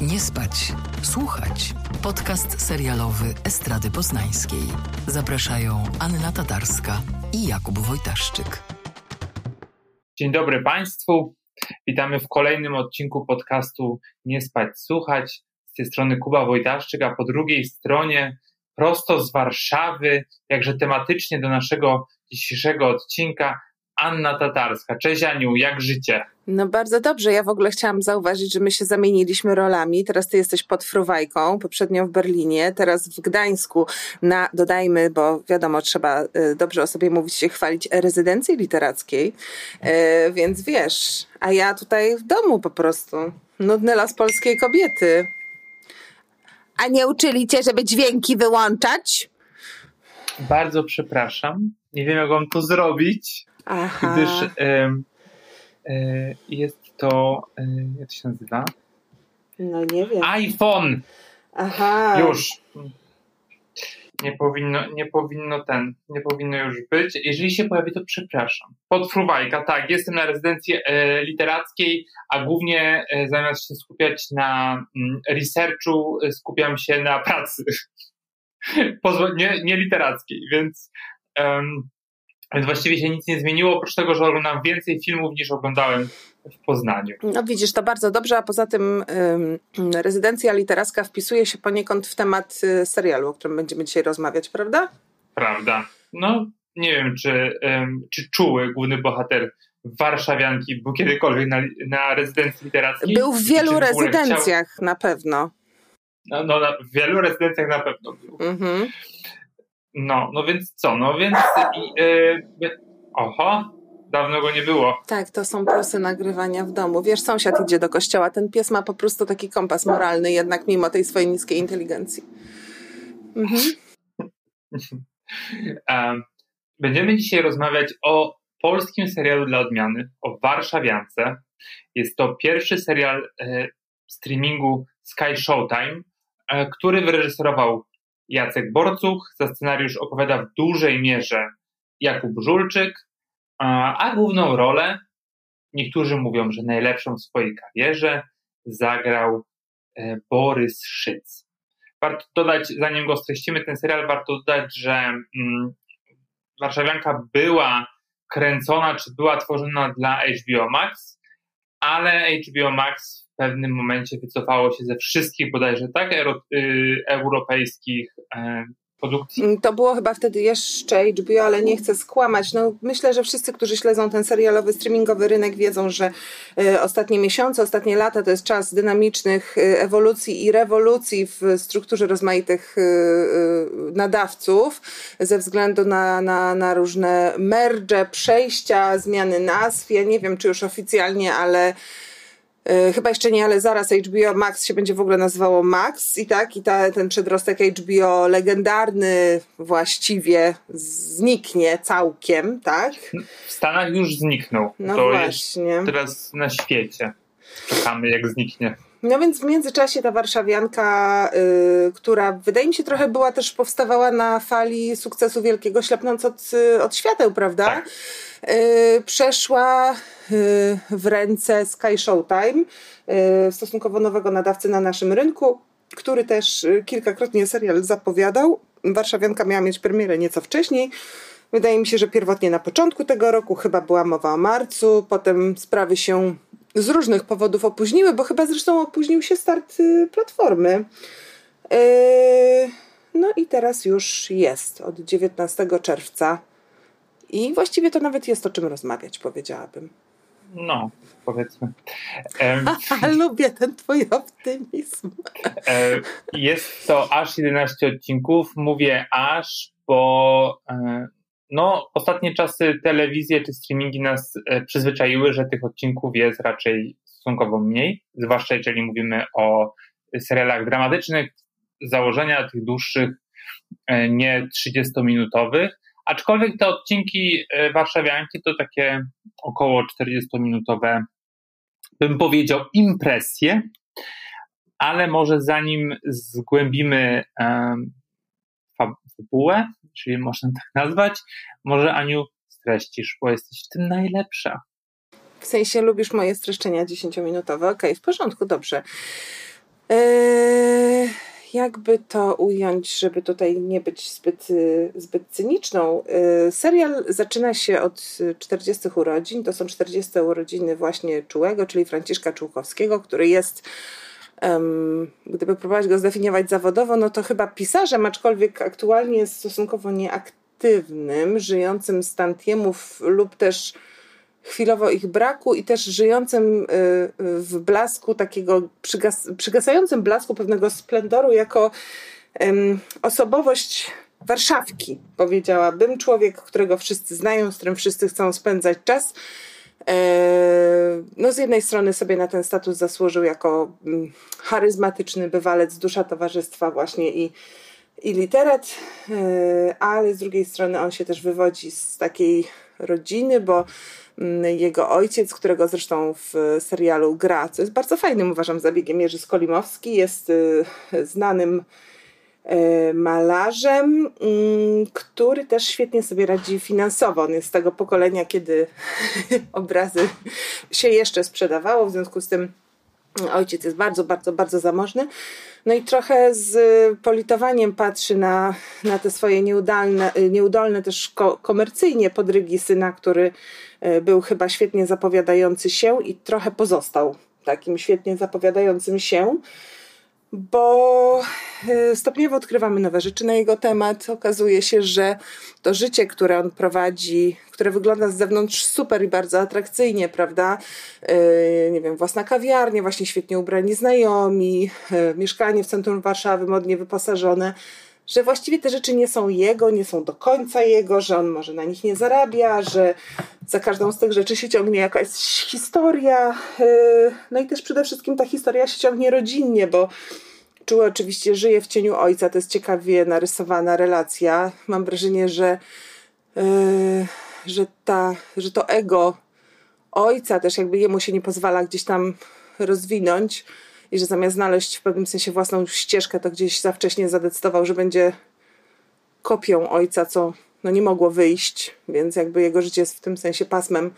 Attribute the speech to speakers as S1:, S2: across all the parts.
S1: Nie spać, słuchać. Podcast serialowy Estrady Poznańskiej. Zapraszają Anna Tatarska i Jakub Wojtaszczyk.
S2: Dzień dobry Państwu. Witamy w kolejnym odcinku podcastu Nie spać, słuchać. Z tej strony Kuba Wojtaszczyk, a po drugiej stronie prosto z Warszawy, jakże tematycznie do naszego dzisiejszego odcinka Anna Tatarska. Cześć Aniu, jak życie?
S3: No bardzo dobrze. Ja w ogóle chciałam zauważyć, że my się zamieniliśmy rolami. Teraz ty jesteś pod Fruwajką, poprzednio w Berlinie, teraz w Gdańsku na, dodajmy, bo wiadomo, trzeba y, dobrze o sobie mówić, się chwalić, rezydencji literackiej. E, więc wiesz, a ja tutaj w domu po prostu. Nudny las polskiej kobiety. A nie uczyli cię, żeby dźwięki wyłączać?
S2: Bardzo przepraszam. Nie wiem, jak mam to zrobić,
S3: Aha.
S2: gdyż e, jest to, e, jak to się nazywa?
S3: No nie wiem.
S2: iPhone!
S3: Aha.
S2: Już. Nie powinno, nie powinno ten, nie powinno już być. Jeżeli się pojawi, to przepraszam. Podfruwajka, tak, jestem na rezydencji e, literackiej, a głównie e, zamiast się skupiać na mm, researchu, e, skupiam się na pracy. Nie, nie literackiej, więc, em, więc właściwie się nic nie zmieniło, oprócz tego, że oglądam więcej filmów niż oglądałem w Poznaniu.
S3: No widzisz, to bardzo dobrze, a poza tym ym, rezydencja literacka wpisuje się poniekąd w temat y, serialu, o którym będziemy dzisiaj rozmawiać, prawda?
S2: Prawda. No, nie wiem, czy, czy czuły główny bohater warszawianki był kiedykolwiek na, na rezydencji literackiej.
S3: Był w wielu
S2: w
S3: rezydencjach, na pewno.
S2: Chciał, no, no, na, w wielu rezydencjach na pewno był.
S3: Mhm.
S2: No, no więc co, no więc e, oho, dawno go nie było.
S3: Tak, to są plusy nagrywania w domu. Wiesz, sąsiad idzie do kościoła, ten pies ma po prostu taki kompas moralny, jednak mimo tej swojej niskiej inteligencji. Mhm.
S2: Em, Będziemy dzisiaj rozmawiać o polskim serialu dla odmiany, o Warszawiance. Jest to pierwszy serial e, streamingu Sky Showtime, e, który wyreżyserował Jacek Borcuch. Za scenariusz opowiada w dużej mierze Jakub Żulczyk, a, główną rolę, niektórzy mówią, że najlepszą w swojej karierze, zagrał e, Borys Szyc. Warto dodać, zanim go streścimy, ten serial, warto dodać, że mm, Warszawianka była kręcona, czy była tworzona dla HBO Max, ale HBO Max w pewnym momencie wycofało się ze wszystkich bodajże tak y, europejskich e, produkcji.
S3: To było chyba wtedy jeszcze HBO, ale nie chcę skłamać. No, myślę, że wszyscy, którzy śledzą ten serialowy, streamingowy rynek, wiedzą, że e, ostatnie miesiące, ostatnie lata to jest czas dynamicznych e, ewolucji i rewolucji w strukturze rozmaitych nadawców ze względu na, na, na różne merge, przejścia, zmiany nazw. Ja nie wiem, czy już oficjalnie, ale Chyba jeszcze nie, ale zaraz HBO Max się będzie w ogóle nazywało Max i tak, i ta, ten przedrostek HBO legendarny właściwie zniknie całkiem, tak?
S2: W Stanach już zniknął.
S3: No
S2: to
S3: właśnie.
S2: jest teraz na świecie. Czekamy jak zniknie.
S3: No więc w międzyczasie ta warszawianka, y, która wydaje mi się trochę była też powstawała na fali sukcesu wielkiego, ślepnąc od, y, od świateł, prawda?
S2: Tak.
S3: Y, przeszła w ręce Sky Showtime, stosunkowo nowego nadawcy na naszym rynku, który też kilkakrotnie serial zapowiadał. Warszawianka miała mieć premierę nieco wcześniej. Wydaje mi się, że pierwotnie na początku tego roku chyba była mowa o marcu, potem sprawy się z różnych powodów opóźniły, bo chyba zresztą opóźnił się start y, platformy. Yy, no i teraz już jest od 19 czerwca. I właściwie to nawet jest o czym rozmawiać, powiedziałabym.
S2: No, powiedzmy.
S3: Lubię ten twój optymizm.
S2: E, Jest to aż 11 odcinków. Mówię aż, bo e, no, ostatnie czasy telewizje czy streamingi nas e, przyzwyczaiły, że tych odcinków jest raczej stosunkowo mniej, zwłaszcza jeżeli mówimy o serialach dramatycznych, założenia tych dłuższych, e, nie 30-minutowych. Aczkolwiek te odcinki e, Warszawianki to takie około 40-minutowe, bym powiedział, impresje, ale może zanim zgłębimy fabułę, czyli można tak nazwać, może Aniu streścisz, bo jesteś w tym najlepsza.
S3: W sensie lubisz moje streszczenia dziesięciominutowe. Okej, okay, w porządku, dobrze. Eee, jakby to ująć, żeby tutaj nie być zbyt, zbyt cyniczną. Eee, serial zaczyna się od 40 urodzin. To są 40 urodziny właśnie Czułego, czyli Franciszka Czułkowskiego, który jest gdyby próbować go zdefiniować zawodowo, no to chyba pisarzem, aczkolwiek aktualnie jest stosunkowo nieaktywnym, żyjącym z tantiemów lub też chwilowo ich braku i też żyjącym y, w blasku takiego przygas przygasającym blasku pewnego splendoru jako osobowość Warszawki, powiedziałabym. Człowiek, którego wszyscy znają, z którym wszyscy chcą spędzać czas. E, no z jednej strony sobie na ten status zasłużył jako mm, charyzmatyczny bywalec, dusza towarzystwa właśnie i, i literat, e, ale z drugiej strony on się też wywodzi z takiej rodziny, bo mm, jego ojciec, którego zresztą w serialu gra, co jest bardzo fajnym uważam zabiegiem, Jerzy Skolimowski, jest e, znanym malarzem, mm, który też świetnie sobie radzi finansowo. On jest z tego pokolenia, kiedy obrazy się jeszcze sprzedawało, w związku z tym ojciec jest bardzo, bardzo, bardzo zamożny. No i trochę z politowaniem patrzy na, na te swoje nieudolne, nieudolne też komercyjnie podrygi syna, który e, był chyba świetnie zapowiadający się i trochę pozostał takim świetnie zapowiadającym się bo e, stopniowo odkrywamy nowe rzeczy na jego temat. Okazuje się, że to życie, które on prowadzi, które wygląda z zewnątrz super i bardzo atrakcyjnie, prawda? E, nie wiem, własna kawiarnia, właśnie świetnie ubrani znajomi, e, mieszkanie w centrum Warszawy, modnie wyposażone że właściwie te rzeczy nie są jego, nie są do końca jego, że on może na nich nie zarabia, że za każdą z tych rzeczy się ciągnie jakaś historia. No i też przede wszystkim ta historia się ciągnie rodzinnie, bo Czuły oczywiście żyje w cieniu ojca, to jest ciekawie narysowana relacja. Mam wrażenie, że, yy, że, ta, że to ego ojca też jakby jemu się nie pozwala gdzieś tam rozwinąć i że zamiast znaleźć w pewnym sensie własną ścieżkę, to gdzieś za wcześnie zadecydował, że będzie kopią ojca, co no nie mogło wyjść, więc jakby jego życie jest w tym sensie pasmem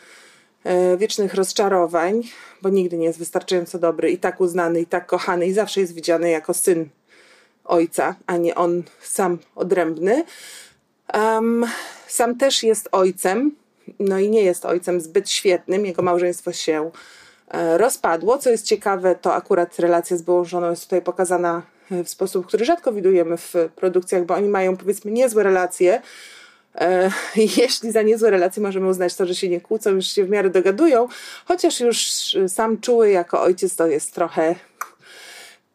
S3: E, wiecznych rozczarowań, bo nigdy nie jest wystarczająco dobry i tak uznany, i tak kochany, i zawsze jest widziany jako syn ojca, a nie on sam odrębny. Um, sam też jest ojcem, no i nie jest ojcem zbyt świetnym. Jego małżeństwo się rozpadło. Co jest ciekawe, to akurat relacja z byłą żoną jest tutaj pokazana w sposób, który rzadko widujemy w produkcjach, bo oni mają powiedzmy niezłe relacje, E, jeśli za niezłe relacje możemy uznać to, że się nie kłócą, już się w miarę dogadują, chociaż już sam czuły jako ojciec to jest trochę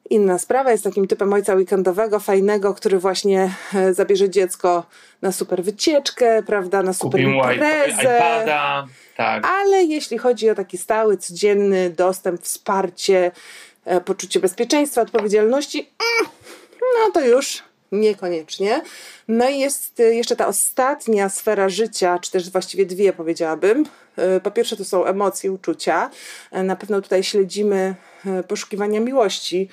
S3: inna sprawa. Jest takim typem ojca weekendowego, fajnego, który właśnie e, zabierze dziecko na super wycieczkę, prawda, na super Kupił imprezę. IPada, tak. Ale jeśli chodzi o taki stały, codzienny dostęp, wsparcie, e, poczucie bezpieczeństwa, odpowiedzialności, mm, no to już Niekoniecznie. No i jest y, jeszcze ta ostatnia sfera życia, czy też właściwie dwie powiedziałabym. Po pierwsze to są emocje, uczucia. Na pewno tutaj śledzimy poszukiwania miłości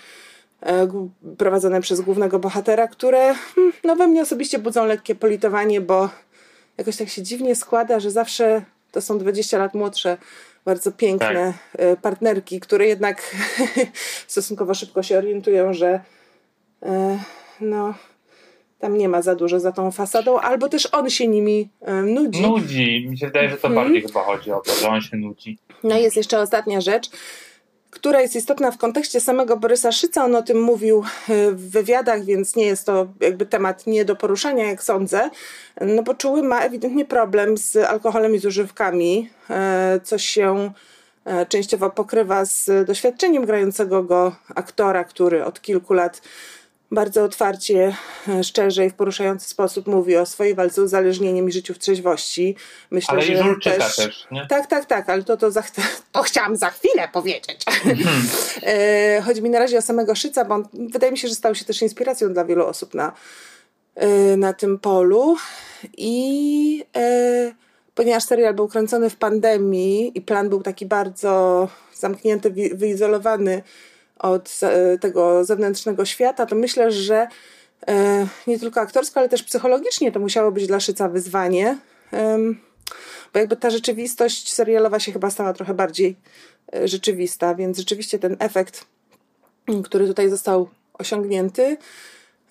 S3: prowadzone przez głównego bohatera, które hmm, no, we mnie osobiście budzą lekkie politowanie, bo jakoś tak się dziwnie składa, że zawsze to są 20 lat młodsze, bardzo piękne tak. partnerki, które jednak stosunkowo szybko się orientują, że no, tam nie ma za dużo za tą fasadą, albo też on się nimi nudzi.
S2: Nudzi. Mi się wydaje, że to hmm. bardziej chyba chodzi o to, że on się nudzi.
S3: No i jest jeszcze ostatnia rzecz, która jest istotna w kontekście samego Borysa Szyca. On o tym mówił e, w wywiadach, więc nie jest to jakby temat nie do poruszania, jak sądzę. No bo Czuły ma ewidentnie problem z alkoholem i z używkami, e, co się e, częściowo pokrywa z doświadczeniem grającego go aktora, który od kilku lat bardzo otwarcie, e, szczerze i w poruszający sposób mówi o swojej walce z uzależnieniem i życiu w trzeźwości.
S2: Myślę, ale że i też, też nie?
S3: Tak, tak, tak, ale to, to, za, to chciałam za chwilę powiedzieć. Mhm. E, chodzi mi na razie o samego Szyca, bo on, wydaje mi się, że stał się też inspiracją dla wielu osób na, e, na tym polu. I ponieważ serial był kręcony w pandemii i plan był taki bardzo zamknięty, wyizolowany, od tego zewnętrznego świata, to myślę, że e, nie tylko aktorsko, ale też psychologicznie to musiało być dla Szyca wyzwanie. bo jakby ta rzeczywistość serialowa się chyba stała trochę bardziej e, rzeczywista, więc rzeczywiście ten efekt, który tutaj został osiągnięty,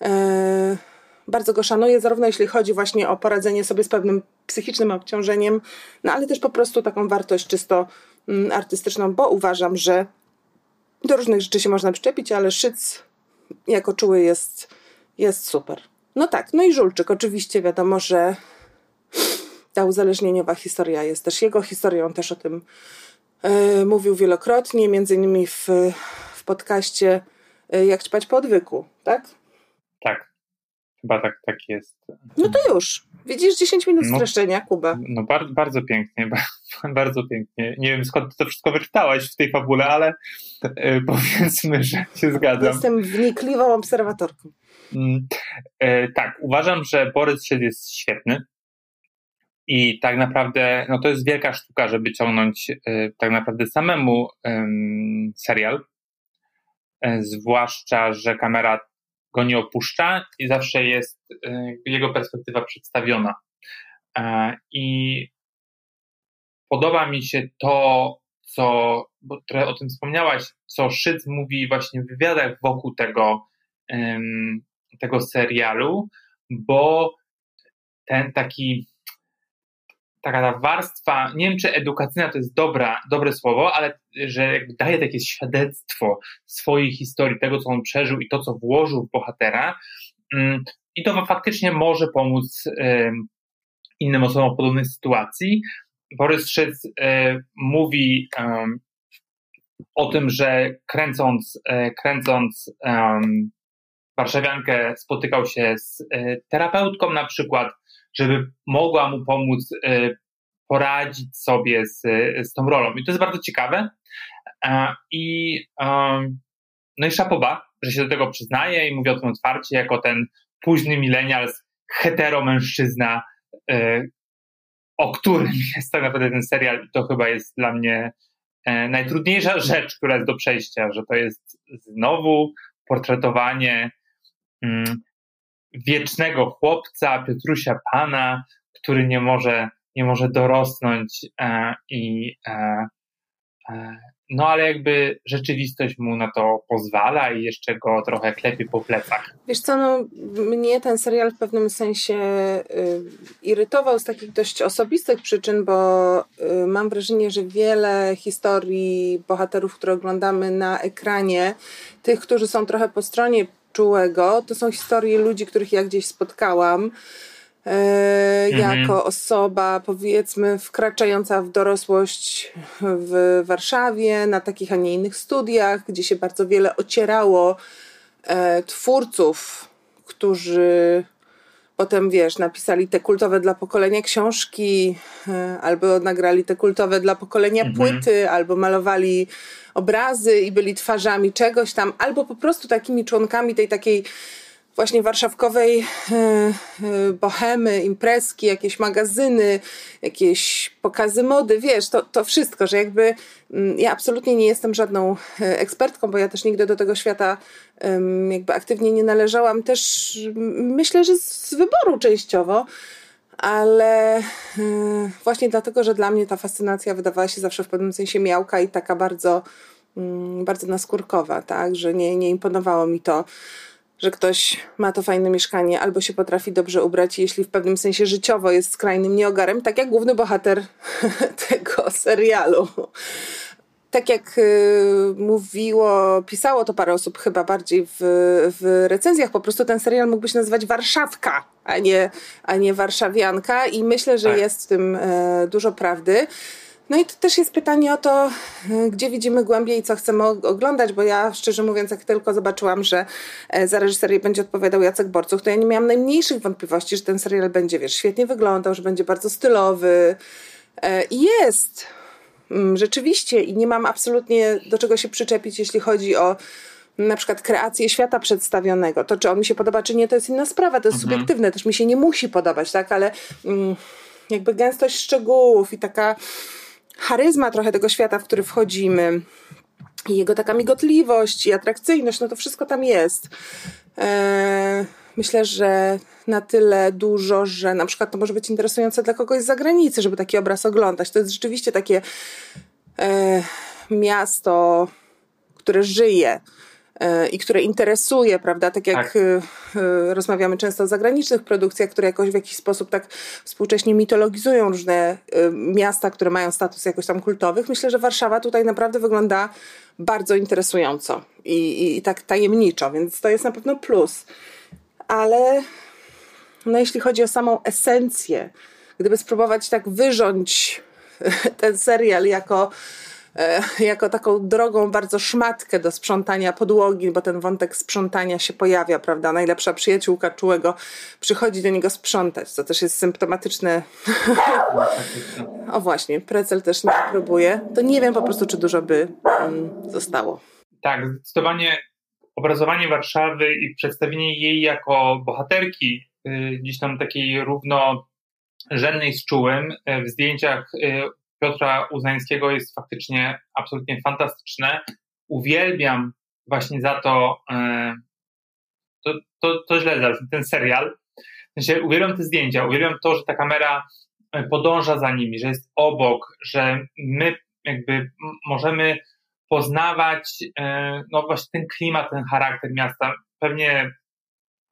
S3: e, bardzo go szanuję, zarówno jeśli chodzi właśnie o poradzenie sobie z pewnym psychicznym obciążeniem, no ale też po prostu taką wartość czysto mm, artystyczną, bo uważam, że do różnych rzeczy się można przyczepić, ale szyc jako czuły jest, jest super. No tak, no i Żulczyk. Oczywiście wiadomo, że ta uzależnieniowa historia jest też jego historią, też o tym e, mówił wielokrotnie, między innymi w, w podcaście e, Jak ćpać po odwyku, tak?
S2: Tak, chyba tak, tak jest.
S3: No to już. Widzisz 10 minut no, streszczenia, Kuba.
S2: No bardzo, bardzo pięknie, bardzo pięknie. Nie wiem skąd to wszystko wyczytałaś w tej fabule, ale e, powiedzmy, że się zgadzam.
S3: Jestem wnikliwą obserwatorką.
S2: Mm, e, tak, uważam, że Borys Szyd jest świetny. I tak naprawdę, no to jest wielka sztuka, żeby ciągnąć e, tak naprawdę samemu serial. Zwłaszcza, że kamera go nie opuszcza i zawsze jest jego perspektywa przedstawiona. I podoba mi się to, co, bo trochę o tym wspomniałaś, co Szyc mówi właśnie w wywiadach wokół tego, tego serialu, bo ten taki taka ta warstwa, nie wiem czy edukacyjna to jest dobra, dobre słowo, ale że daje takie świadectwo swojej historii, tego co on przeżył i to co włożył w bohatera mm, i to faktycznie może pomóc innym osobom w podobnej sytuacji. Borys Szyc mówi o tym, że kręcąc, e, kręcąc warszawiankę spotykał się z e, terapeutką na przykład, żeby mogła mu pomóc e, poradzić sobie z, z tą rolą. I to jest bardzo ciekawe. I, no i szapoba, że się do tego przyznaje i mówi o tym otwarcie, jako ten późny millennials, heteromężczyzna, e, o którym jest tak naprawdę ten serial. I to chyba jest dla mnie najtrudniejsza rzecz, która jest do przejścia, że to jest znowu portretowanie Mm, wiecznego chłopca, Piotrusia Pana, który nie może, nie może dorosnąć e, i e, e, no ale jakby rzeczywistość mu na to pozwala i jeszcze go trochę klepie po plecach.
S3: Wiesz co, no mnie ten serial w pewnym sensie y, irytował z takich dość osobistych przyczyn, bo y, mam wrażenie, że wiele historii bohaterów, które oglądamy na ekranie, tych, którzy są trochę po stronie czułego. To są historie ludzi, których ja gdzieś spotkałam. E, mhm. Jako osoba, powiedzmy, wkraczająca w dorosłość w Warszawie, na takich, a nie innych studiach, gdzie się bardzo wiele ocierało e, twórców, którzy potem, wiesz, napisali te kultowe dla pokolenia książki, e, albo nagrali te kultowe dla pokolenia mhm. płyty, albo malowali obrazy i byli twarzami czegoś tam, albo po prostu takimi członkami tej takiej właśnie warszawkowej e, e, bohemy, imprezki, jakieś magazyny, jakieś pokazy mody, wiesz, to, to wszystko, że jakby mm, ja absolutnie nie jestem żadną e, ekspertką, bo ja też nigdy do tego świata jakby aktywnie nie należałam, też myślę, że z wyboru częściowo, ale właśnie dlatego, że dla mnie ta fascynacja wydawała się zawsze w pewnym sensie miałka i taka bardzo, mm, bardzo naskórkowa, tak, że nie, nie imponowało mi to, że ktoś ma to fajne mieszkanie albo się potrafi dobrze ubrać, jeśli w pewnym sensie życiowo jest skrajnym nieogarem, tak jak główny bohater tego serialu. Tak jak y, mówiło, pisało to parę osób chyba bardziej w, w recenzjach, po prostu ten serial mógłby się nazywać Warszawka, a nie, a nie Warszawianka i myślę, że tak. jest w tym y, dużo prawdy. No i to też jest pytanie o to, y, gdzie widzimy głębiej i co chcemy oglądać, bo ja szczerze mówiąc, jak tylko zobaczyłam, że e, za reżyserię będzie odpowiadał Jacek Borcuch, to ja nie miałam najmniejszych wątpliwości, że ten serial będzie, wiesz, świetnie wyglądał, że będzie bardzo stylowy. E, I jest. Mm, rzeczywiście. I nie mam absolutnie do czego się przyczepić, jeśli chodzi o na przykład kreację świata przedstawionego. To, czy on mi się podoba, czy nie, to jest inna sprawa, to jest mhm. subiektywne, też mi się nie musi podobać, tak, ale mm, jakby gęstość szczegółów i taka charyzma trochę tego świata, w który wchodzimy, i jego taka migotliwość i atrakcyjność, no to wszystko tam jest. Eee, myślę, że na tyle dużo, że na przykład to może być interesujące dla kogoś z zagranicy, żeby taki obraz oglądać. To jest rzeczywiście takie e, miasto, które żyje e, i które interesuje, prawda? Tak jak tak. E, e, rozmawiamy często o zagranicznych produkcjach, które jakoś w jakiś sposób tak współcześnie mitologizują różne miasta, które mają status jakoś tam kultowych. Myślę, że Warszawa tutaj naprawdę wygląda bardzo interesująco i, i, tak tajemniczo, więc to jest na pewno plus ale no jeśli chodzi o samą esencję, gdyby spróbować tak wyrząć ten serial jako, e, jako taką drogą bardzo szmatkę do sprzątania podłogi, bo ten wątek sprzątania się pojawia, prawda? Najlepsza przyjaciółka czułego przychodzi do niego sprzątać, co też jest symptomatyczne. o właśnie, Precel też nie próbuje. To nie wiem po prostu, czy dużo by um, zostało.
S2: Tak, zdecydowanie obrazowanie Warszawy i przedstawienie jej jako bohaterki, y, gdzieś tam takiej równorzędnej z czułym y, w zdjęciach y, Piotra Uznańskiego jest faktycznie absolutnie fantastyczne. Uwielbiam właśnie za to, to, to, to źle zabrzmi, ten serial. W sensie uwielbiam te zdjęcia, uwielbiam to, że ta kamera podąża za nimi, że jest obok, że my jakby możemy poznawać e, no właśnie ten klimat, ten charakter miasta. Pewnie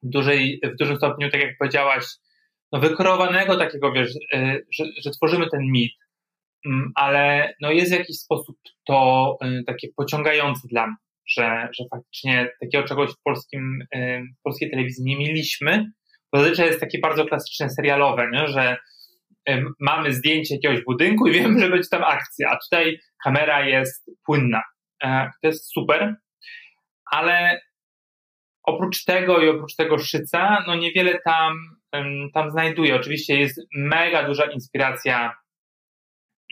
S2: w, dużej, w dużym stopniu, tak jak powiedziałaś, no wykreowanego takiego, wiesz, e, że, że tworzymy ten mit, ale no jest w jakiś sposób to e, takie pociągające dla mnie, że, że faktycznie takiego czegoś w, polskim, w polskiej telewizji nie mieliśmy. Zazwyczaj jest takie bardzo klasyczne serialowe, nie? że mamy zdjęcie jakiegoś budynku i wiemy, że będzie tam akcja, a tutaj kamera jest płynna. E, to jest super, ale oprócz tego i oprócz tego szyca, no niewiele tam, tam znajduje. Oczywiście jest mega duża inspiracja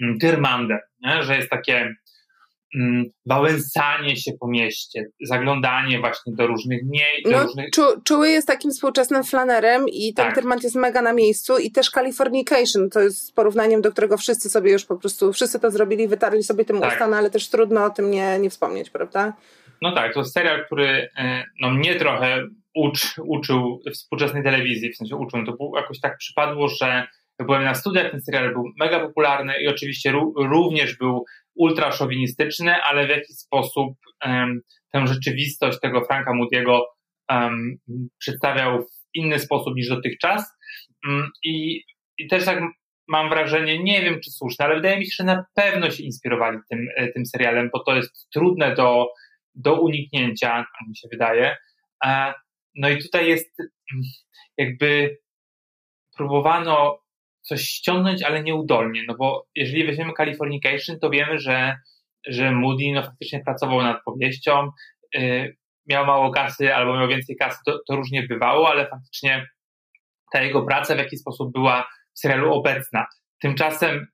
S2: mm, Tyrmander, nie? że jest takie Mm, wałęsanie się po mieście, zaglądanie właśnie do różnych miejsc.
S3: No,
S2: różnych...
S3: Czu, Czuły jest takim współczesnym flanerem i ten tak. jest mega na miejscu i też Californication, to jest porównaniem, do którego wszyscy sobie już po prostu, wszyscy to zrobili, wytarli sobie tym tak. usta, no, ale też trudno o tym nie, nie wspomnieć, prawda?
S2: No tak, to serial, który e, no, mnie trochę ucz, uczył współczesnej telewizji, w sensie uczył, to jakoś tak przypadło, że byłem na studiach, ten serial był mega popularny i oczywiście również był ultra szowinistyczny, ale w jakiś sposób um, tę rzeczywistość tego Franka Moody'ego um, przedstawiał w inny sposób niż dotychczas. Um, i, I też tak mam wrażenie, nie wiem czy słuszne, ale wydaje mi się, że na pewno się inspirowali tym, e, tym serialem, bo to jest trudne do, do uniknięcia, tak mi się wydaje. E, no i tutaj jest mm, jakby próbowano coś ściągnąć, ale nieudolnie, no bo jeżeli weźmiemy Californication, to wiemy, że, że Moody no, faktycznie pracował nad powieścią, yy, miał mało kasy albo miał więcej kasy, to, to różnie bywało, ale faktycznie ta jego praca w jakiś sposób była w serialu obecna. Tymczasem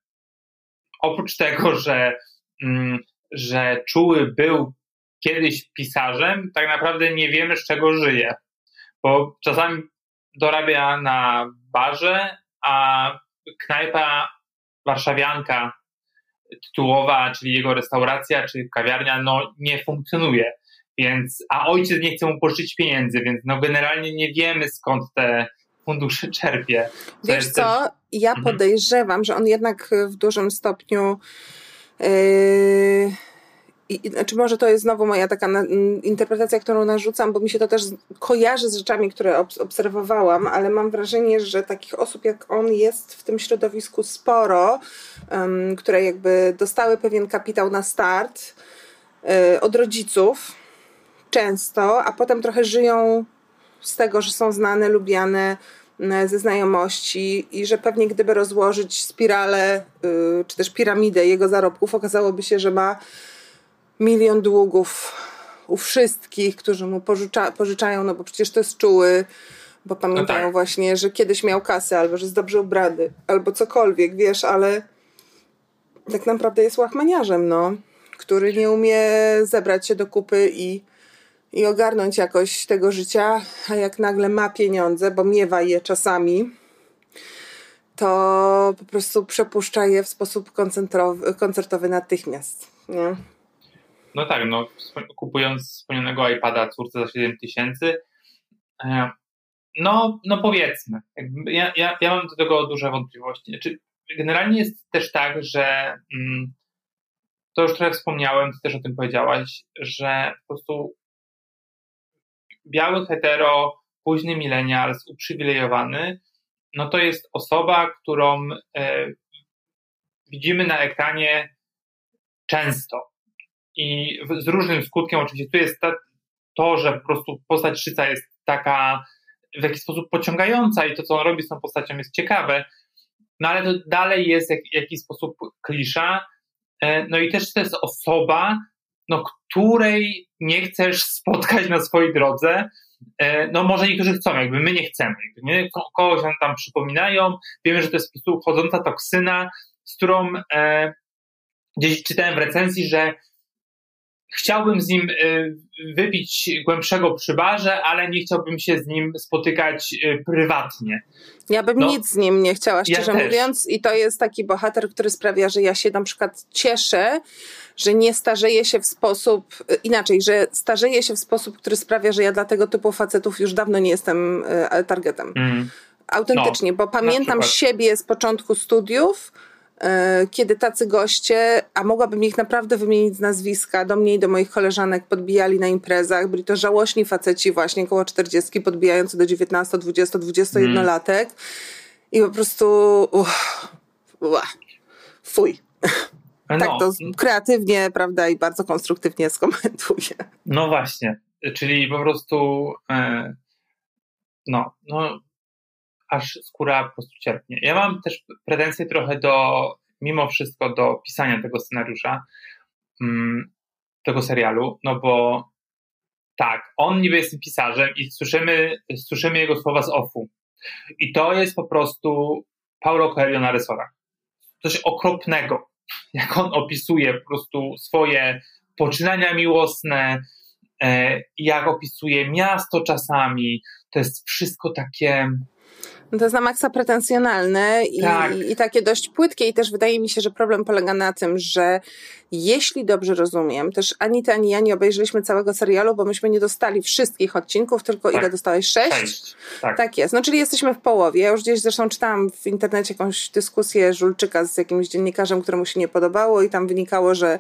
S2: oprócz tego, że, mm, że Czuły był kiedyś pisarzem, tak naprawdę nie wiemy z czego żyje, bo czasami dorabia na barze, a knajpa warszawianka tytułowa, czyli jego restauracja, czy kawiarnia, no nie funkcjonuje. Więc, a ojciec nie chce mu pożyczyć pieniędzy, więc no generalnie nie wiemy skąd te fundusze czerpie.
S3: Wiesz co, ja mhm. podejrzewam, że on jednak w dużym stopniu yy i, znaczy może to jest znowu moja taka na, interpretacja, którą narzucam, bo mi się to też kojarzy z rzeczami, które ob, obserwowałam, ale mam wrażenie, że takich osób jak on jest w tym środowisku sporo, um, które jakby dostały pewien kapitał na start y, od rodziców często, a potem trochę żyją z tego, że są znane, lubiane ze znajomości i że pewnie gdyby rozłożyć spiralę y, czy też piramidę jego zarobków, okazałoby się, że ma milion długów u wszystkich, którzy mu pożycza, pożyczają, no bo przecież to jest czuły, bo pamiętają no tak. właśnie, że kiedyś miał kasę, albo że jest dobrze ubrany, albo cokolwiek, wiesz, ale tak naprawdę jest łachmaniarzem, no, który nie umie zebrać się do kupy i, i ogarnąć jakoś tego życia, a jak nagle ma pieniądze, bo miewa je czasami, to po prostu przepuszcza je w sposób koncertowy natychmiast, nie?
S2: No tak, no kupując wspomnianego iPada córce za 7 tysięcy, e, no, no powiedzmy. Ja, ja, ja mam do tego duże wątpliwości. Znaczy, generalnie jest też tak, że mm, to już trochę wspomniałem, ty też o tym powiedziałaś, że po prostu biały hetero, późny milenials, uprzywilejowany, no to jest osoba, którą e, widzimy na ekranie często i z różnym skutkiem. Oczywiście tu jest ta, to, że po prostu postać Szyca jest taka w jakiś sposób pociągająca i to, co on robi z tą postacią jest ciekawe, no ale to dalej jest jak, w jakiś sposób klisza. E, no i też to jest osoba, no, której nie chcesz spotkać na swojej drodze. E, no może niektórzy chcą, jakby my nie chcemy. Nie? Kogoś nam tam przypominają. Wiemy, że to jest po prostu chodząca toksyna, z którą e, gdzieś czytałem w recenzji, że chciałbym z nim y, wypić głębszego przy barze, ale nie chciałbym się z nim spotykać y, prywatnie.
S3: Ja bym no, nic z nim nie chciała, szczerze ja mówiąc. I to jest taki bohater, który sprawia, że ja się na przykład cieszę, że nie starzeje się w sposób, y, inaczej, że starzeje się w sposób, który sprawia, że ja dla tego typu facetów już dawno nie jestem targetem. Mm. Autentycznie, no, bo pamiętam siebie z początku studiów, kiedy tacy goście, a mogłabym ich naprawdę wymienić z nazwiska, do mnie i do moich koleżanek podbijali na imprezach. Byli to żałośni faceci właśnie koło 40, podbijający do 19, 20, 21 mm. latek. I po prostu uff, uff, fuj. No. tak to kreatywnie, prawda, i bardzo konstruktywnie skomentuję.
S2: No właśnie, czyli po prostu e, no, no aż skóra po prostu cierpnie. Ja mam też pretensje trochę do, mimo wszystko, do pisania tego scenariusza, mm, tego serialu, no bo tak, on niby jest pisarzem i słyszymy, słyszymy jego słowa z offu. I to jest po prostu Paulo Coelho na rysorach. Coś okropnego, jak on opisuje po prostu swoje poczynania miłosne, e, jak opisuje miasto czasami. To jest wszystko takie
S3: no to jest na maksa pretensjonalne i, tak. i, i, takie dość płytkie i też wydaje mi się, że problem polega na tym, że jeśli dobrze rozumiem, też ani ty, ani ja nie obejrzeliśmy całego serialu, bo myśmy nie dostali wszystkich odcinków, tylko tak. ile dostałeś? Sześć? Sześć. Tak. tak jest. No czyli jesteśmy w połowie. Ja już gdzieś zresztą czytałam w internecie jakąś dyskusję Żulczyka z jakimś dziennikarzem, któremu się nie podobało i tam wynikało, że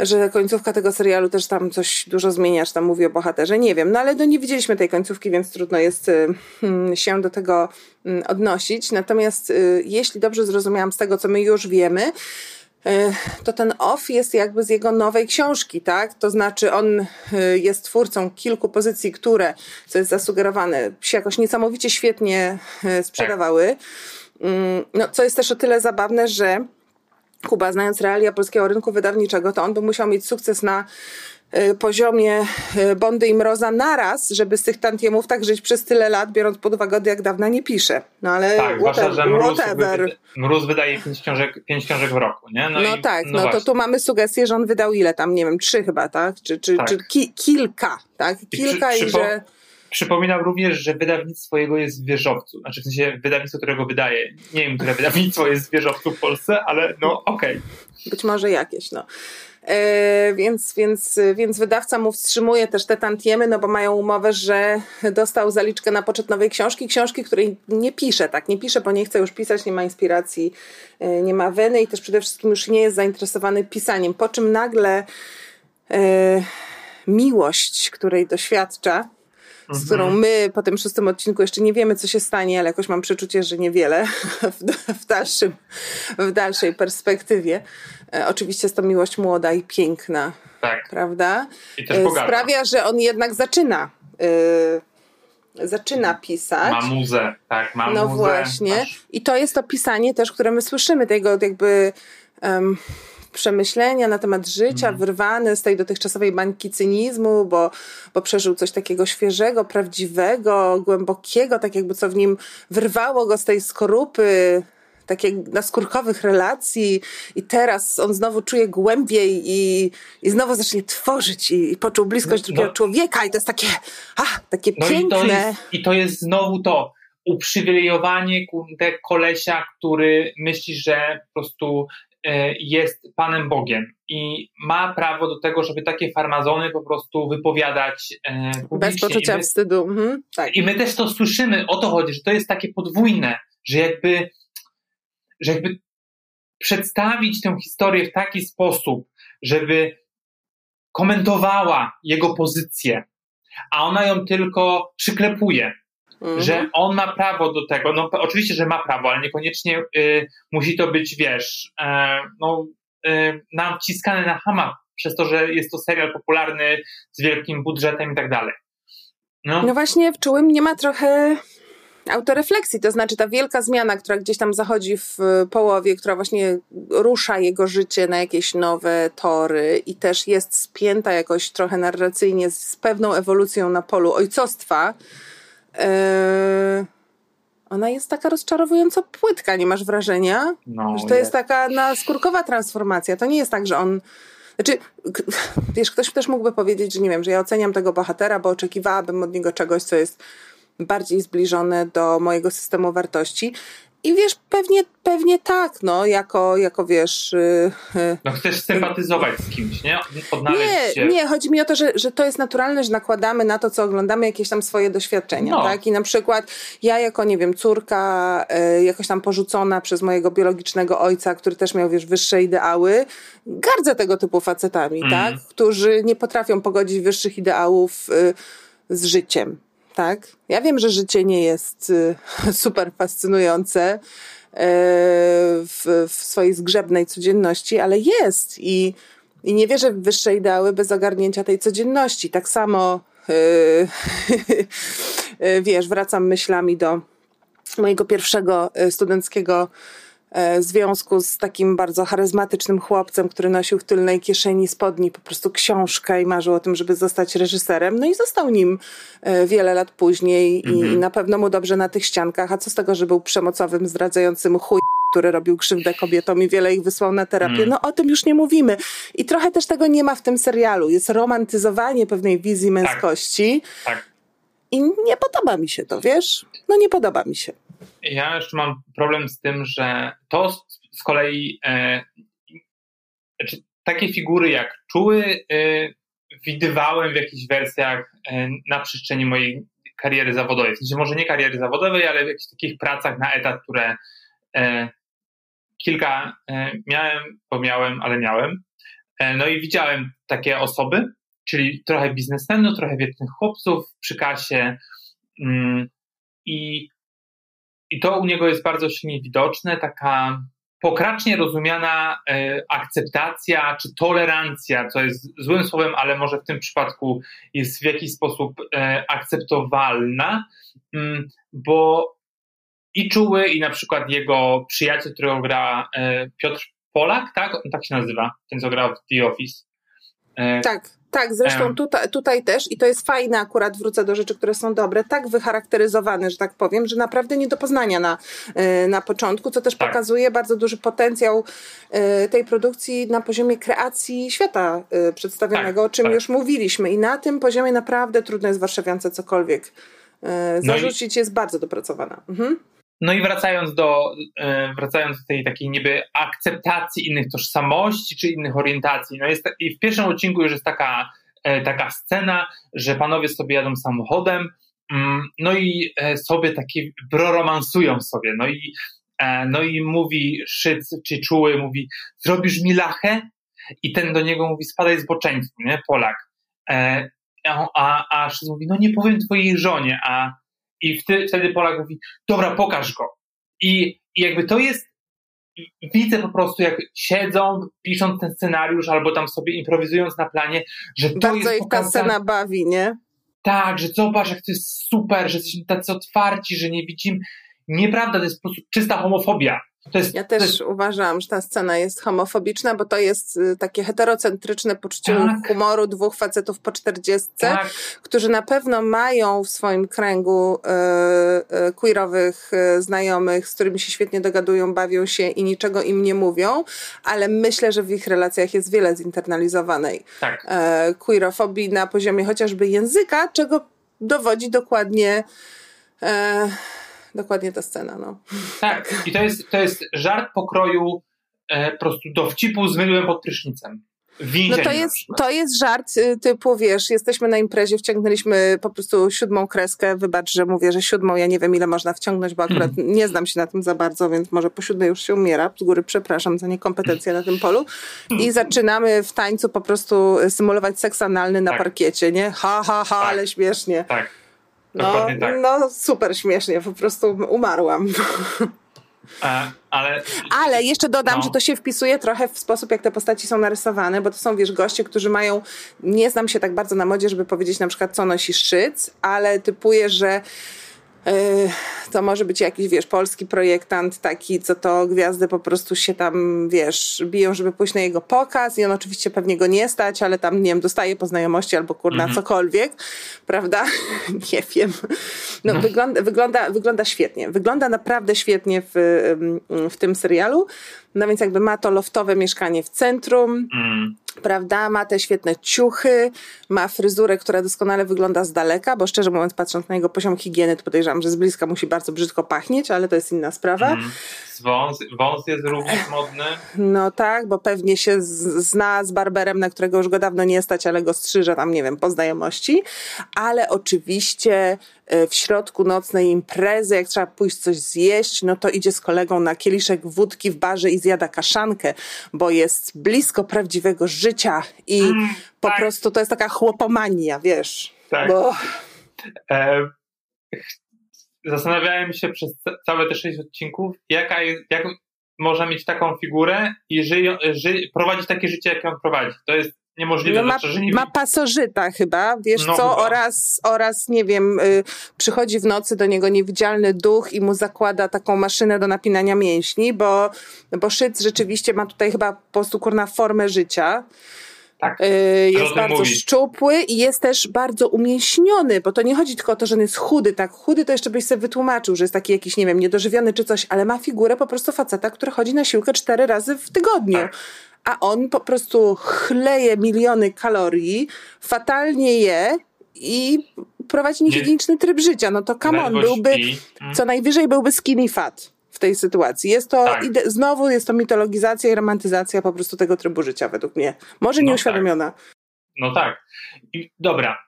S3: że końcówka tego serialu też tam coś dużo zmienia, czy tam mówi o bohaterze, nie wiem. No ale no nie widzieliśmy tej końcówki, więc trudno jest y, hmm, się do tego mm, odnosić. Natomiast y, jeśli dobrze zrozumiałam z tego, co my już wiemy, y, to ten off jest jakby z jego nowej książki, tak? To znaczy on jest twórcą kilku pozycji, które, co jest zasugerowane, się jakoś niesamowicie świetnie sprzedawały. Mm, no, co jest też o tyle zabawne, że Kuba, znając realia polskiego rynku wydawniczego, to on by musiał mieć sukces na y, poziomie y, Bondy i Mroza naraz, żeby z tych tantiemów tak żyć przez tyle lat, biorąc pod uwagę, jak dawna nie pisze. No ale
S2: tak, whatever. Zwłaszcza, że mróz, whatever. Mróz wydaje pięć książek, pięć książek w roku, nie?
S3: No, no i, tak, no, no to tu mamy sugestię, że on wydał ile tam, nie wiem, trzy chyba, tak? Czy, czy, tak. czy ki kilka, tak? Kilka i, przy, i że...
S2: Przypominam również, że wydawnictwo jego jest w wieżowcu. Znaczy w sensie wydawnictwo, którego wydaje. Nie wiem, które wydawnictwo jest w wieżowcu w Polsce, ale no okej. Okay.
S3: Być może jakieś, no. E, więc, więc, więc wydawca mu wstrzymuje też te tantiemy, no bo mają umowę, że dostał zaliczkę na poczet nowej książki, książki, której nie pisze, tak, nie pisze, bo nie chce już pisać, nie ma inspiracji, e, nie ma weny i też przede wszystkim już nie jest zainteresowany pisaniem, po czym nagle e, miłość, której doświadcza, z mhm. którą my po tym szóstym odcinku jeszcze nie wiemy, co się stanie, ale jakoś mam przeczucie, że niewiele w, w, dalszym, w dalszej perspektywie. E, oczywiście jest to miłość młoda i piękna, tak. prawda?
S2: I też e,
S3: Sprawia, że on jednak zaczyna. E, zaczyna pisać.
S2: Ma muzę, tak, ma
S3: No
S2: muzę.
S3: właśnie. I to jest to pisanie też, które my słyszymy, tego jakby um, przemyślenia na temat życia, mm. wyrwany z tej dotychczasowej bańki cynizmu, bo, bo przeżył coś takiego świeżego, prawdziwego, głębokiego, tak jakby co w nim wyrwało go z tej skorupy takiej naskórkowych relacji i teraz on znowu czuje głębiej i, i znowu zacznie tworzyć i, i poczuł bliskość no, drugiego no. człowieka i to jest takie, a, takie no piękne.
S2: I to, jest, I to jest znowu to uprzywilejowanie kolesia, który myśli, że po prostu jest Panem Bogiem i ma prawo do tego, żeby takie farmazony po prostu wypowiadać e,
S3: Bez poczucia
S2: I my,
S3: wstydu. Mhm, tak.
S2: I my też to słyszymy, o to chodzi, że to jest takie podwójne, że jakby, że jakby przedstawić tę historię w taki sposób, żeby komentowała jego pozycję, a ona ją tylko przyklepuje. Mhm. Że on ma prawo do tego. No, oczywiście, że ma prawo, ale niekoniecznie y, musi to być, wiesz, y, no, y, nam wciskane na hama przez to, że jest to serial popularny z wielkim budżetem i tak dalej.
S3: No. no właśnie, w czułym nie ma trochę autorefleksji, to znaczy ta wielka zmiana, która gdzieś tam zachodzi w połowie, która właśnie rusza jego życie na jakieś nowe tory i też jest spięta jakoś trochę narracyjnie z pewną ewolucją na polu ojcostwa, yy, ona jest taka rozczarowująco płytka, nie masz wrażenia? No, że to jest taka naskórkowa transformacja. To nie jest tak, że on znaczy, wiesz, ktoś też mógłby powiedzieć, że nie wiem, że ja oceniam tego bohatera, bo oczekiwałabym od niego czegoś, co jest bardziej zbliżone do mojego systemu wartości. I wiesz, pewnie, pewnie tak, no, jako, jako wiesz.
S2: Yy, no, chcesz sympatyzować z kimś, nie?
S3: Odnaleźć nie, się. nie, chodzi mi o to, że, że to jest naturalne, że nakładamy na to, co oglądamy, jakieś tam swoje doświadczenia, no. tak? I na przykład ja, jako, nie wiem, córka, yy, jakoś tam porzucona przez mojego biologicznego ojca, który też miał, wiesz, wyższe ideały, gardzę tego typu facetami, mm. tak? Którzy nie potrafią pogodzić wyższych ideałów yy, z życiem tak? Ja wiem, że życie nie jest y, super fascynujące y, w, w swojej zgrzebnej codzienności, ale jest i, i nie wierzę w wyższe ideały bez ogarnięcia tej codzienności. Tak samo y, wiesz, wracam myślami do mojego pierwszego studenckiego E, związku z takim bardzo charyzmatycznym chłopcem, który nosił w tylnej kieszeni spodni po prostu książkę i marzył o tym, żeby zostać reżyserem. No i został nim e, wiele lat później mhm. i na pewno mu dobrze na tych ściankach. A co z tego, że był przemocowym, zdradzającym chuj który robił krzywdę kobietom i wiele ich wysłał na terapię. Mm. No o tym już nie mówimy. I trochę też tego nie ma w tym serialu. Jest romantyzowanie pewnej wizji tak. męskości. Tak. tak. I nie podoba mi się to, wiesz? No nie podoba mi się.
S2: Ja jeszcze mam problem z tym, że to z kolei e, znaczy, takie figury jak czuły e, widywałem w jakichś wersjach e, na przestrzeni mojej kariery zawodowej. W sensie może nie kariery zawodowej, ale w jakichś takich pracach na etat, które e, kilka e, miałem, bo miałem, ale miałem. E, no i widziałem takie osoby, czyli trochę biznesmenów, trochę wiecznych chłopców przy kasie mm, i i to u niego jest bardzo silnie widoczne, taka pokracznie rozumiana e, akceptacja czy tolerancja, co jest złym słowem, ale może w tym przypadku jest w jakiś sposób e, akceptowalna, mm, bo i czuły, i na przykład jego przyjaciel, którego gra e, Piotr Polak, tak? On tak się nazywa, ten co grał w The Office.
S3: Tak. Tak, zresztą tutaj, tutaj też, i to jest fajne, akurat wrócę do rzeczy, które są dobre, tak wycharakteryzowane, że tak powiem, że naprawdę nie do poznania na, e, na początku, co też tak. pokazuje bardzo duży potencjał e, tej produkcji na poziomie kreacji świata e, przedstawionego, tak, o czym tak. już mówiliśmy. I na tym poziomie naprawdę trudno jest warszawiance cokolwiek zarzucić, no i... jest bardzo dopracowana. Mhm.
S2: No i wracając do, e, wracając do tej takiej niby akceptacji innych tożsamości czy innych orientacji, no jest, i w pierwszym odcinku już jest taka, e, taka scena, że panowie sobie jadą samochodem, mm, no i e, sobie takie broromansują sobie, no i, no i mówi Szyc czy Czuły, mówi, zrobisz mi lachę? I ten do niego mówi, spadaj z boczeństwu, nie, Polak. A, a Szyc mówi, no nie powiem twojej żonie, a i wtedy Polak mówi, dobra, pokaż go. I, I jakby to jest, widzę po prostu, jak siedzą, pisząc ten scenariusz, albo tam sobie improwizując na planie, że to
S3: Bardzo
S2: jest
S3: ich ta scena bawi, nie?
S2: Tak, że zobacz, jak to jest super, że jesteśmy tacy otwarci, że nie widzimy. Nieprawda, to jest po prostu czysta homofobia.
S3: Jest, ja też jest... uważam, że ta scena jest homofobiczna, bo to jest y, takie heterocentryczne poczucie tak. humoru dwóch facetów po czterdziestce, tak. którzy na pewno mają w swoim kręgu y, queerowych znajomych, z którymi się świetnie dogadują, bawią się i niczego im nie mówią, ale myślę, że w ich relacjach jest wiele zinternalizowanej tak. y, queerofobii na poziomie chociażby języka, czego dowodzi dokładnie y, dokładnie ta scena, no.
S2: Tak, i to jest, to jest żart pokroju e, po prostu dowcipu z mydłem pod prysznicem.
S3: No to jest, to jest żart y, typu, wiesz, jesteśmy na imprezie, wciągnęliśmy po prostu siódmą kreskę, wybacz, że mówię, że siódmą, ja nie wiem ile można wciągnąć, bo akurat mm. nie znam się na tym za bardzo, więc może po siódmej już się umiera, z góry przepraszam za niekompetencję na tym polu i zaczynamy w tańcu po prostu symulować seks analny na tak. parkiecie, nie? Ha, ha, ha, tak. ale śmiesznie.
S2: Tak.
S3: No, tak. no super śmiesznie, po prostu umarłam.
S2: E, ale...
S3: ale jeszcze dodam, no. że to się wpisuje trochę w sposób, jak te postaci są narysowane, bo to są, wiesz, goście, którzy mają, nie znam się tak bardzo na modzie, żeby powiedzieć na przykład, co nosi szyc, ale typuję, że to może być jakiś, wiesz, polski projektant taki, co to gwiazdy po prostu się tam, wiesz, biją, żeby pójść na jego pokaz i on oczywiście pewnie go nie stać, ale tam, nie wiem, dostaje po znajomości albo kurna -hmm. cokolwiek, prawda? nie wiem. No, no, Wygląda, wygląda, wygląda świetnie. Wygląda naprawdę świetnie w, w tym serialu. No więc jakby ma to loftowe mieszkanie w centrum. Mm prawda? Ma te świetne ciuchy, ma fryzurę, która doskonale wygląda z daleka, bo szczerze mówiąc, patrząc na jego poziom higieny, to podejrzewam, że z bliska musi bardzo brzydko pachnieć, ale to jest inna sprawa. Mm.
S2: Wąs, wąs jest również modny.
S3: No tak, bo pewnie się zna z barberem, na którego już go dawno nie stać, ale go strzyże tam, nie wiem, po znajomości. Ale oczywiście e, w środku nocnej imprezy, jak trzeba pójść coś zjeść, no to idzie z kolegą na kieliszek wódki w barze i zjada kaszankę, bo jest blisko prawdziwego życia i mm, po tak. prostu to jest taka chłopomania, wiesz.
S2: Tak. Bo... E, zastanawiałem się przez całe te sześć odcinków, jaka jest, jak można mieć taką figurę i ży, ży, prowadzić takie życie, jakie on prowadzi. To jest niemożliwe.
S3: No ma,
S2: znaczy, nie...
S3: ma pasożyta chyba, wiesz no, co, chyba. oraz, oraz nie wiem, y, przychodzi w nocy do niego niewidzialny duch i mu zakłada taką maszynę do napinania mięśni, bo, bo Szyc rzeczywiście ma tutaj chyba po prostu kurna formę życia.
S2: Tak.
S3: Y, jest bardzo mówi. szczupły i jest też bardzo umięśniony, bo to nie chodzi tylko o to, że on jest chudy, tak? Chudy to jeszcze byś sobie wytłumaczył, że jest taki jakiś, nie wiem, niedożywiony czy coś, ale ma figurę po prostu faceta, który chodzi na siłkę cztery razy w tygodniu. Tak. A on po prostu chleje miliony kalorii, fatalnie je i prowadzi niehigieniczny tryb życia. No to come on, byłby, co najwyżej byłby skinny fat w tej sytuacji. Jest to, tak. ide- znowu jest to mitologizacja i romantyzacja po prostu tego trybu życia według mnie. Może no nieuświadomiona. Tak.
S2: No tak. I, dobra.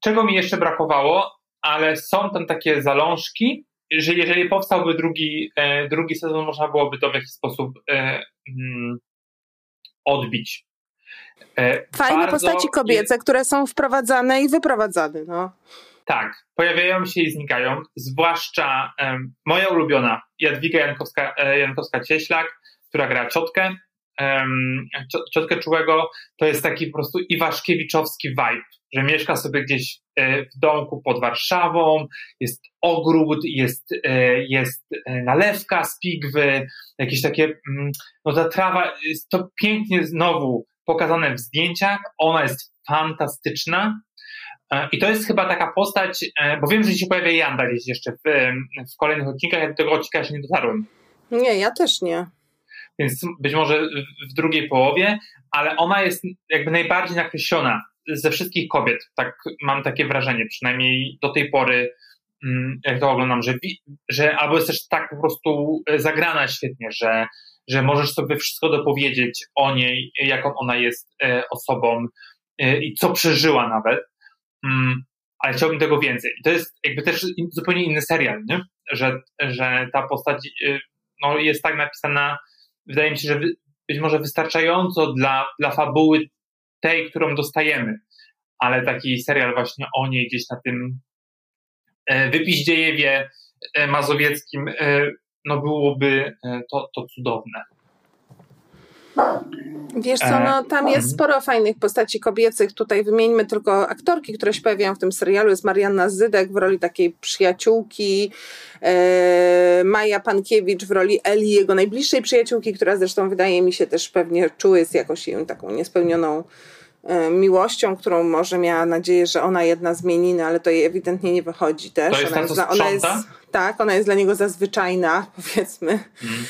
S2: Czego mi jeszcze brakowało, ale są tam takie zalążki, że jeżeli powstałby drugi, e, drugi sezon, można byłoby to w jakiś sposób e, mm, odbić.
S3: E, Fajne postaci kobiece, które są wprowadzane i wyprowadzane. No.
S2: Tak, pojawiają się i znikają, zwłaszcza um, moja ulubiona Jadwiga Jankowska, e, Jankowska-Cieślak, która gra ciotkę, um, ciotkę czułego, to jest taki po prostu iwaszkiewiczowski vibe, że mieszka sobie gdzieś e, w domku pod Warszawą, jest ogród, jest, e, jest nalewka z pigwy, jakieś takie, mm, no ta trawa, jest to pięknie znowu pokazane w zdjęciach, ona jest fantastyczna, I to jest chyba taka postać, e, bo wiem, że się pojawia Janda gdzieś jeszcze w, w kolejnych odcinkach, ja do tego odcinka jeszcze nie dotarłem.
S3: Nie, ja też nie.
S2: Więc być może w drugiej połowie, ale ona jest jakby najbardziej nakreślona ze wszystkich kobiet. Tak mam takie wrażenie, przynajmniej do tej pory, mm, jak to oglądam, że, że albo jest też tak po prostu zagrana świetnie, że, że możesz sobie wszystko dopowiedzieć o niej, jaką ona jest e, osobą i co przeżyła nawet ale chciałbym tego więcej. I to jest jakby też zupełnie inny serial, nie? Że, że ta postać y, no, jest tak napisana, wydaje mi się, że być może wystarczająco dla, dla fabuły tej, którą dostajemy, ale taki serial właśnie o niej gdzieś na tym e, wypiździejewie e, mazowieckim, e, no byłoby to, to cudowne.
S3: Wiesz co, no tam jest sporo fajnych postaci kobiecych. Tutaj wymieńmy tylko aktorki, które się pojawiają w tym serialu. Jest Marianna Zydek w roli takiej przyjaciółki, e, Maja Pankiewicz w roli Eli, jego najbliższej przyjaciółki, która zresztą wydaje mi się też pewnie czuje jest jakoś jej taką niespełnioną e, miłością, którą może miała nadzieję, że ona jedna zmieni, no ale to jej ewidentnie nie wychodzi też.
S2: To jest ona,
S3: jest,
S2: ona jest,
S3: tak, ona jest dla niego zazwyczajna, powiedzmy. Mm.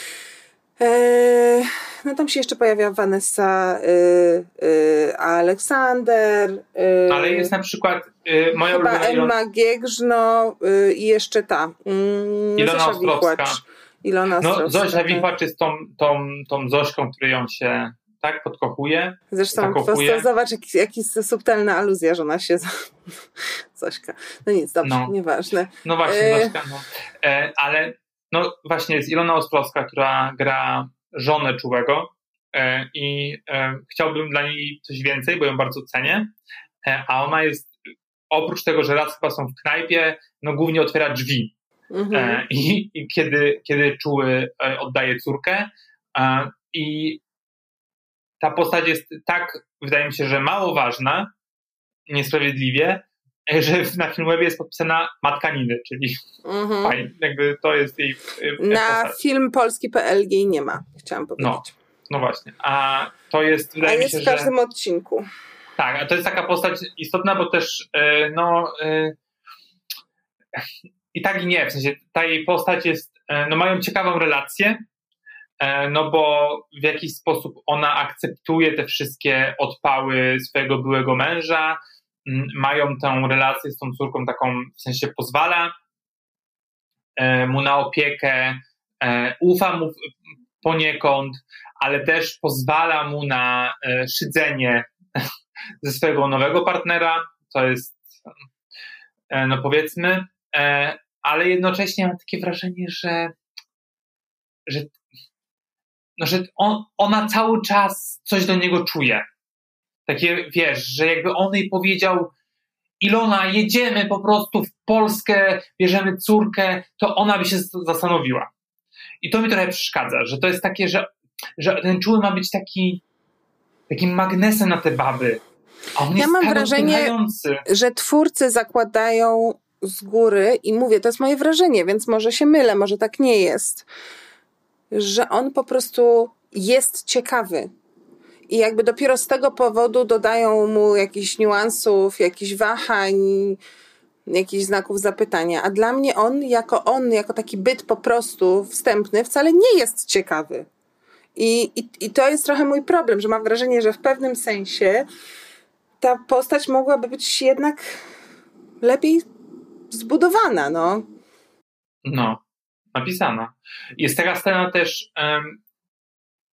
S3: E, no tam się jeszcze pojawia Vanessa y, y, Aleksander.
S2: Y, Ale jest na przykład y, moja
S3: chyba
S2: ulubiona
S3: Emma Giegrzno y, i jeszcze ta.
S2: Mm, Ilona Ostrowska.
S3: Ilona
S2: No, Zosia Wichwacz jest tą, tą, tą Zośką, której ją się tak podkochuje.
S3: Zresztą po prostu zobacz, jaki, jaki subtelna aluzja, że ona się... Zośka. No nic, dobrze, no. nieważne.
S2: No właśnie, e... Zośka, no. E, ale no właśnie jest Ilona Ostrowska, która gra żonę Czułego e, i e, chciałbym dla niej coś więcej, bo ją bardzo cenię, e, a ona jest oprócz tego, że raz chyba są w knajpie, no głównie otwiera drzwi. Mhm. I, I, kiedy, kiedy Czuły oddaje córkę i ta postać jest tak, wydaje mi się, że mało ważna, niesprawiedliwie, że na Filmwebie jest podpisana Matka Niny, czyli mhm. fajnie, jakby to jest jej
S3: e, Na postać. film polski.pl jej nie ma, chciałam powiedzieć.
S2: No, no właśnie, a to jest,
S3: wydaje
S2: a mi się,
S3: w każdym że... odcinku.
S2: Tak, a to jest taka postać istotna, bo też e, no e, i tak i nie, w sensie ta jej postać jest, no mają ciekawą relację, no bo w jakiś sposób ona akceptuje te wszystkie odpały swojego byłego męża, mają tę relację z tą córką taką, w sensie pozwala e, mu na opiekę, e, ufa mu poniekąd, ale też pozwala mu na e, szydzenie ze swojego nowego partnera, co jest, no powiedzmy, ale jednocześnie mam takie wrażenie, że, że, no, że on, ona cały czas coś do niego czuje. Takie, wiesz, że jakby on jej powiedział, Ilona, jedziemy po prostu w Polskę, bierzemy córkę, to ona by się zastanowiła. I to mi trochę przeszkadza, że to jest takie, że, że ten czuły ma być taki takim magnesem na te baby. Ja mam tak wrażenie,
S3: że twórcy zakładają z góry i mówię, to jest moje wrażenie, więc może się mylę, może tak nie jest, że on po prostu jest ciekawy i jakby dopiero z tego powodu dodają mu jakichś niuansów, jakichś wahań, jakichś znaków zapytania. A dla mnie on, jako on, jako taki byt po prostu wstępny, wcale nie jest ciekawy. I, i, I to jest trochę mój problem, że mam wrażenie, że w pewnym sensie ta postać mogłaby być jednak lepiej zbudowana, no.
S2: No, napisana. Jest taka scena też, um,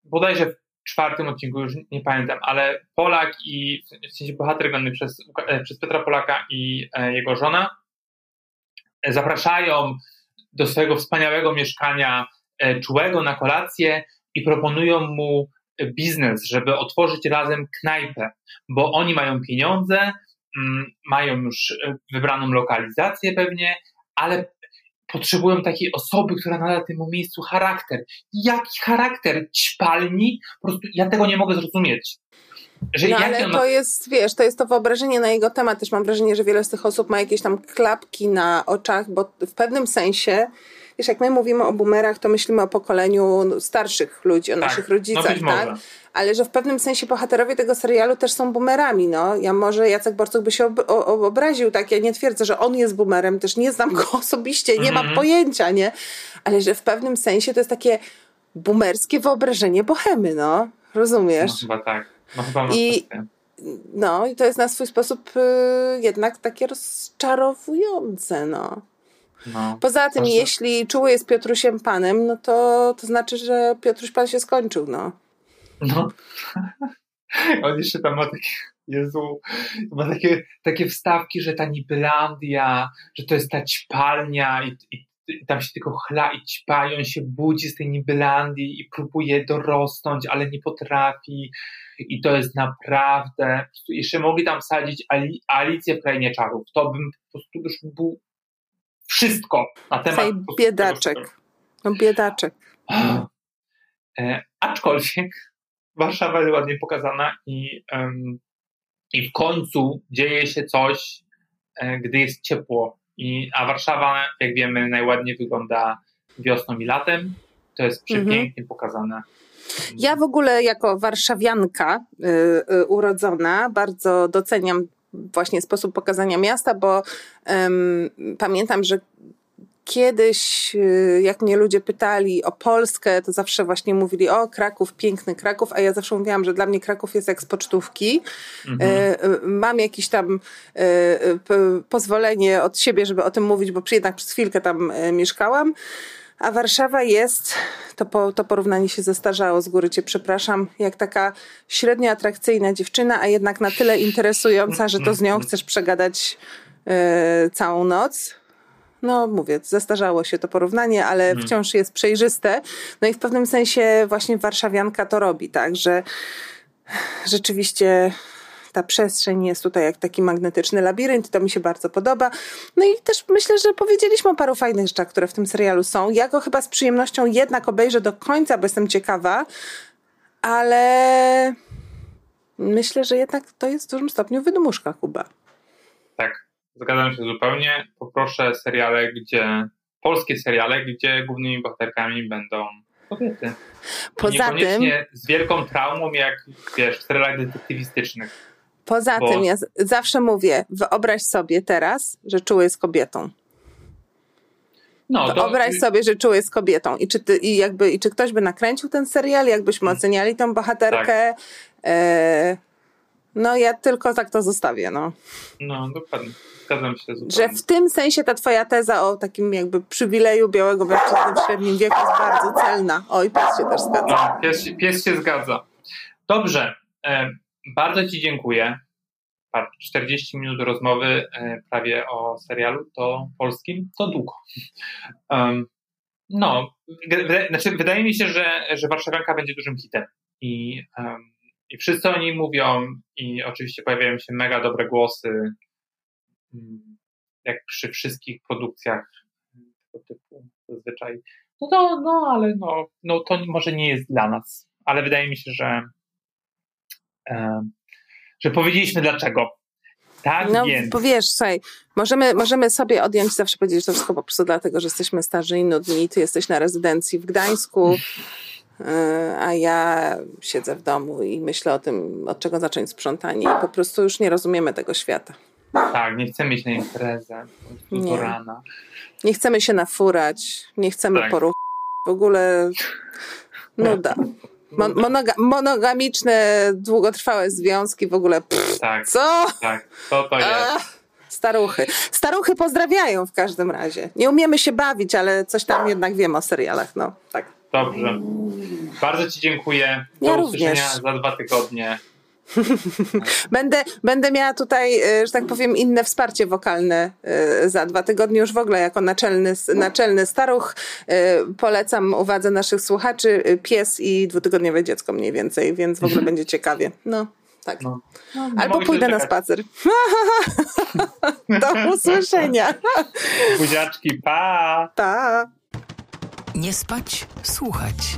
S2: bodajże czwartym odcinku, już nie pamiętam, ale Polak i w sensie bohater grany przez, e, przez Petra Polaka i e, jego żona zapraszają do swojego wspaniałego mieszkania e, czułego na kolację i proponują mu biznes, żeby otworzyć razem knajpę, bo oni mają pieniądze, mm, mają już wybraną lokalizację pewnie, ale potrzebują takiej osoby, która nada temu miejscu charakter. Jaki charakter? Ćpalni? Po prostu ja tego nie mogę zrozumieć.
S3: Że no ale to jest, wiesz, to jest to wyobrażenie na jego temat. Też mam wrażenie, że wiele z tych osób ma jakieś tam klapki na oczach, bo w pewnym sensie wiesz, jak my mówimy o boomerach, to myślimy o pokoleniu starszych ludzi, o tak, naszych rodzicach, no tak? Ale że w pewnym sensie bohaterowie tego serialu też są boomerami, no. Ja może Jacek Borcuk by się ob obraził, tak? Ja nie twierdzę, że on jest boomerem, też nie znam go osobiście, nie mm -hmm. mam mhm. pojęcia, nie? Ale że w pewnym sensie to jest takie boomerskie wyobrażenie bohemy, no. Rozumiesz? No
S2: chyba tak. No chyba I,
S3: no i to jest na swój sposób y, jednak takie rozczarowujące, no. No, Poza tym, proszę. jeśli czuły jest Piotrusiem Panem, no to, to znaczy, że Piotruś Pan się skończył, no.
S2: No. On jeszcze tam ma takie, Jezu, ma takie, takie wstawki, że ta Nibylandia, że to jest ta ćpalnia i, i, i tam się tylko chla i ćpa i on się budzi z tej Nibylandii i próbuje dorosnąć, ale nie potrafi i to jest naprawdę, jeszcze mogli tam wsadzić Ali, Alicję w Krainie Czarów, to bym po prostu już był wszystko na temat. Tej
S3: biedaczek. No biedaczek.
S2: E, aczkolwiek Warszawa jest ładnie pokazana i, um, i w końcu dzieje się coś, e, gdy jest ciepło. I, a Warszawa, jak wiemy, najładniej wygląda wiosną i latem. To jest przepięknie mhm. pokazane.
S3: Ja w ogóle jako warszawianka y, y, urodzona bardzo doceniam właśnie sposób pokazania miasta, bo um, pamiętam, że kiedyś, y, jak mnie ludzie pytali o Polskę, to zawsze właśnie mówili: O, Kraków, piękny Kraków, a ja zawsze mówiłam, że dla mnie Kraków jest jak z pocztówki. Mhm. E, mam jakieś tam e, pozwolenie od siebie, żeby o tym mówić, bo jednak przez chwilkę tam mieszkałam. A Warszawa jest, to, po, to porównanie się zestarzało, z góry cię przepraszam, jak taka średnio atrakcyjna dziewczyna, a jednak na tyle interesująca, że to z nią chcesz przegadać yy, całą noc. No mówię, zestarzało się to porównanie, ale hmm. wciąż jest przejrzyste. No i w pewnym sensie właśnie warszawianka to robi, tak, że rzeczywiście ta przestrzeń jest tutaj jak taki magnetyczny labirynt, to mi się bardzo podoba. No i też myślę, że powiedzieliśmy o paru fajnych rzeczach, które w tym serialu są. Ja go chyba z przyjemnością jednak obejrzę do końca, bo jestem ciekawa, ale myślę, że jednak to jest w dużym stopniu wydmuszka Kuba.
S2: Tak, zgadzam się zupełnie. Poproszę seriale, gdzie polskie seriale, gdzie głównymi bohaterkami będą kobiety. Poza tym z wielką traumą, jak wiesz, w serialach detektywistycznych.
S3: Poza Bo... tym ja zawsze mówię, wyobraź sobie teraz, że czuły jest kobietą. No, to... Wyobraź sobie, że czuły jest kobietą. I czy, ty, i, jakby, I czy ktoś by nakręcił ten serial, jakbyśmy hmm. oceniali tą bohaterkę? Tak. E, no ja tylko tak to zostawię. No,
S2: no dokładnie. Zgadzam się
S3: zupełnie. Że w tym sensie ta twoja teza o takim jakby przywileju białego mężczyzny w średnim wieku jest bardzo celna. Oj, pies się też zgadza.
S2: No, pies, pies się zgadza. Dobrze. Bardzo Ci dziękuję. 40 minut rozmowy e, prawie o serialu to polskim, to długo. Um, no, znaczy, wydaje mi się, że, że Warszawianka będzie dużym hitem. I, um, I wszyscy o niej mówią, i oczywiście pojawiają się mega dobre głosy, mm, jak przy wszystkich produkcjach tego typu zazwyczaj. No to, no, ale no, no to może nie jest dla nas. Ale wydaje mi się, że że powiedzieliśmy dlaczego. Tak,
S3: no,
S2: więc.
S3: powiesz, słuchaj, możemy, możemy sobie odjąć zawsze powiedzieć to wszystko po prostu dlatego, że jesteśmy starzy i nudni. Ty jesteś na rezydencji w Gdańsku, e, a ja siedzę w domu i myślę o tym, od czego zacząć sprzątanie i po prostu już nie rozumiemy tego świata.
S2: Tak, nie chcemy iść na imprezę do rana.
S3: Nie chcemy się nafurać, nie chcemy tak. poruchać. W ogóle nuda. Mon monoga monogamiczne, długotrwałe związki w ogóle. Pff,
S2: tak.
S3: Co?
S2: Tak, co to jest?
S3: staruchy. Staruchy pozdrawiają w każdym razie. Nie umiemy się bawić, ale coś tam jednak wiem o serialach. No, tak.
S2: Dobrze. Bardzo Ci dziękuję. Do ja usłyszenia również. za dwa tygodnie.
S3: będę, będę miała tutaj, e, że tak powiem, inne wsparcie wokalne e, za dwa tygodnie. Już w ogóle jako naczelny, naczelny staruch e, polecam uwadze naszych słuchaczy pies i dwutygodniowe dziecko mniej więcej, więc w ogóle będzie ciekawie. No. Tak. No. No, Albo pójdę na spacer. Do usłyszenia.
S2: Buziaczki, pa!
S3: Pa!
S1: Nie spać, słuchać.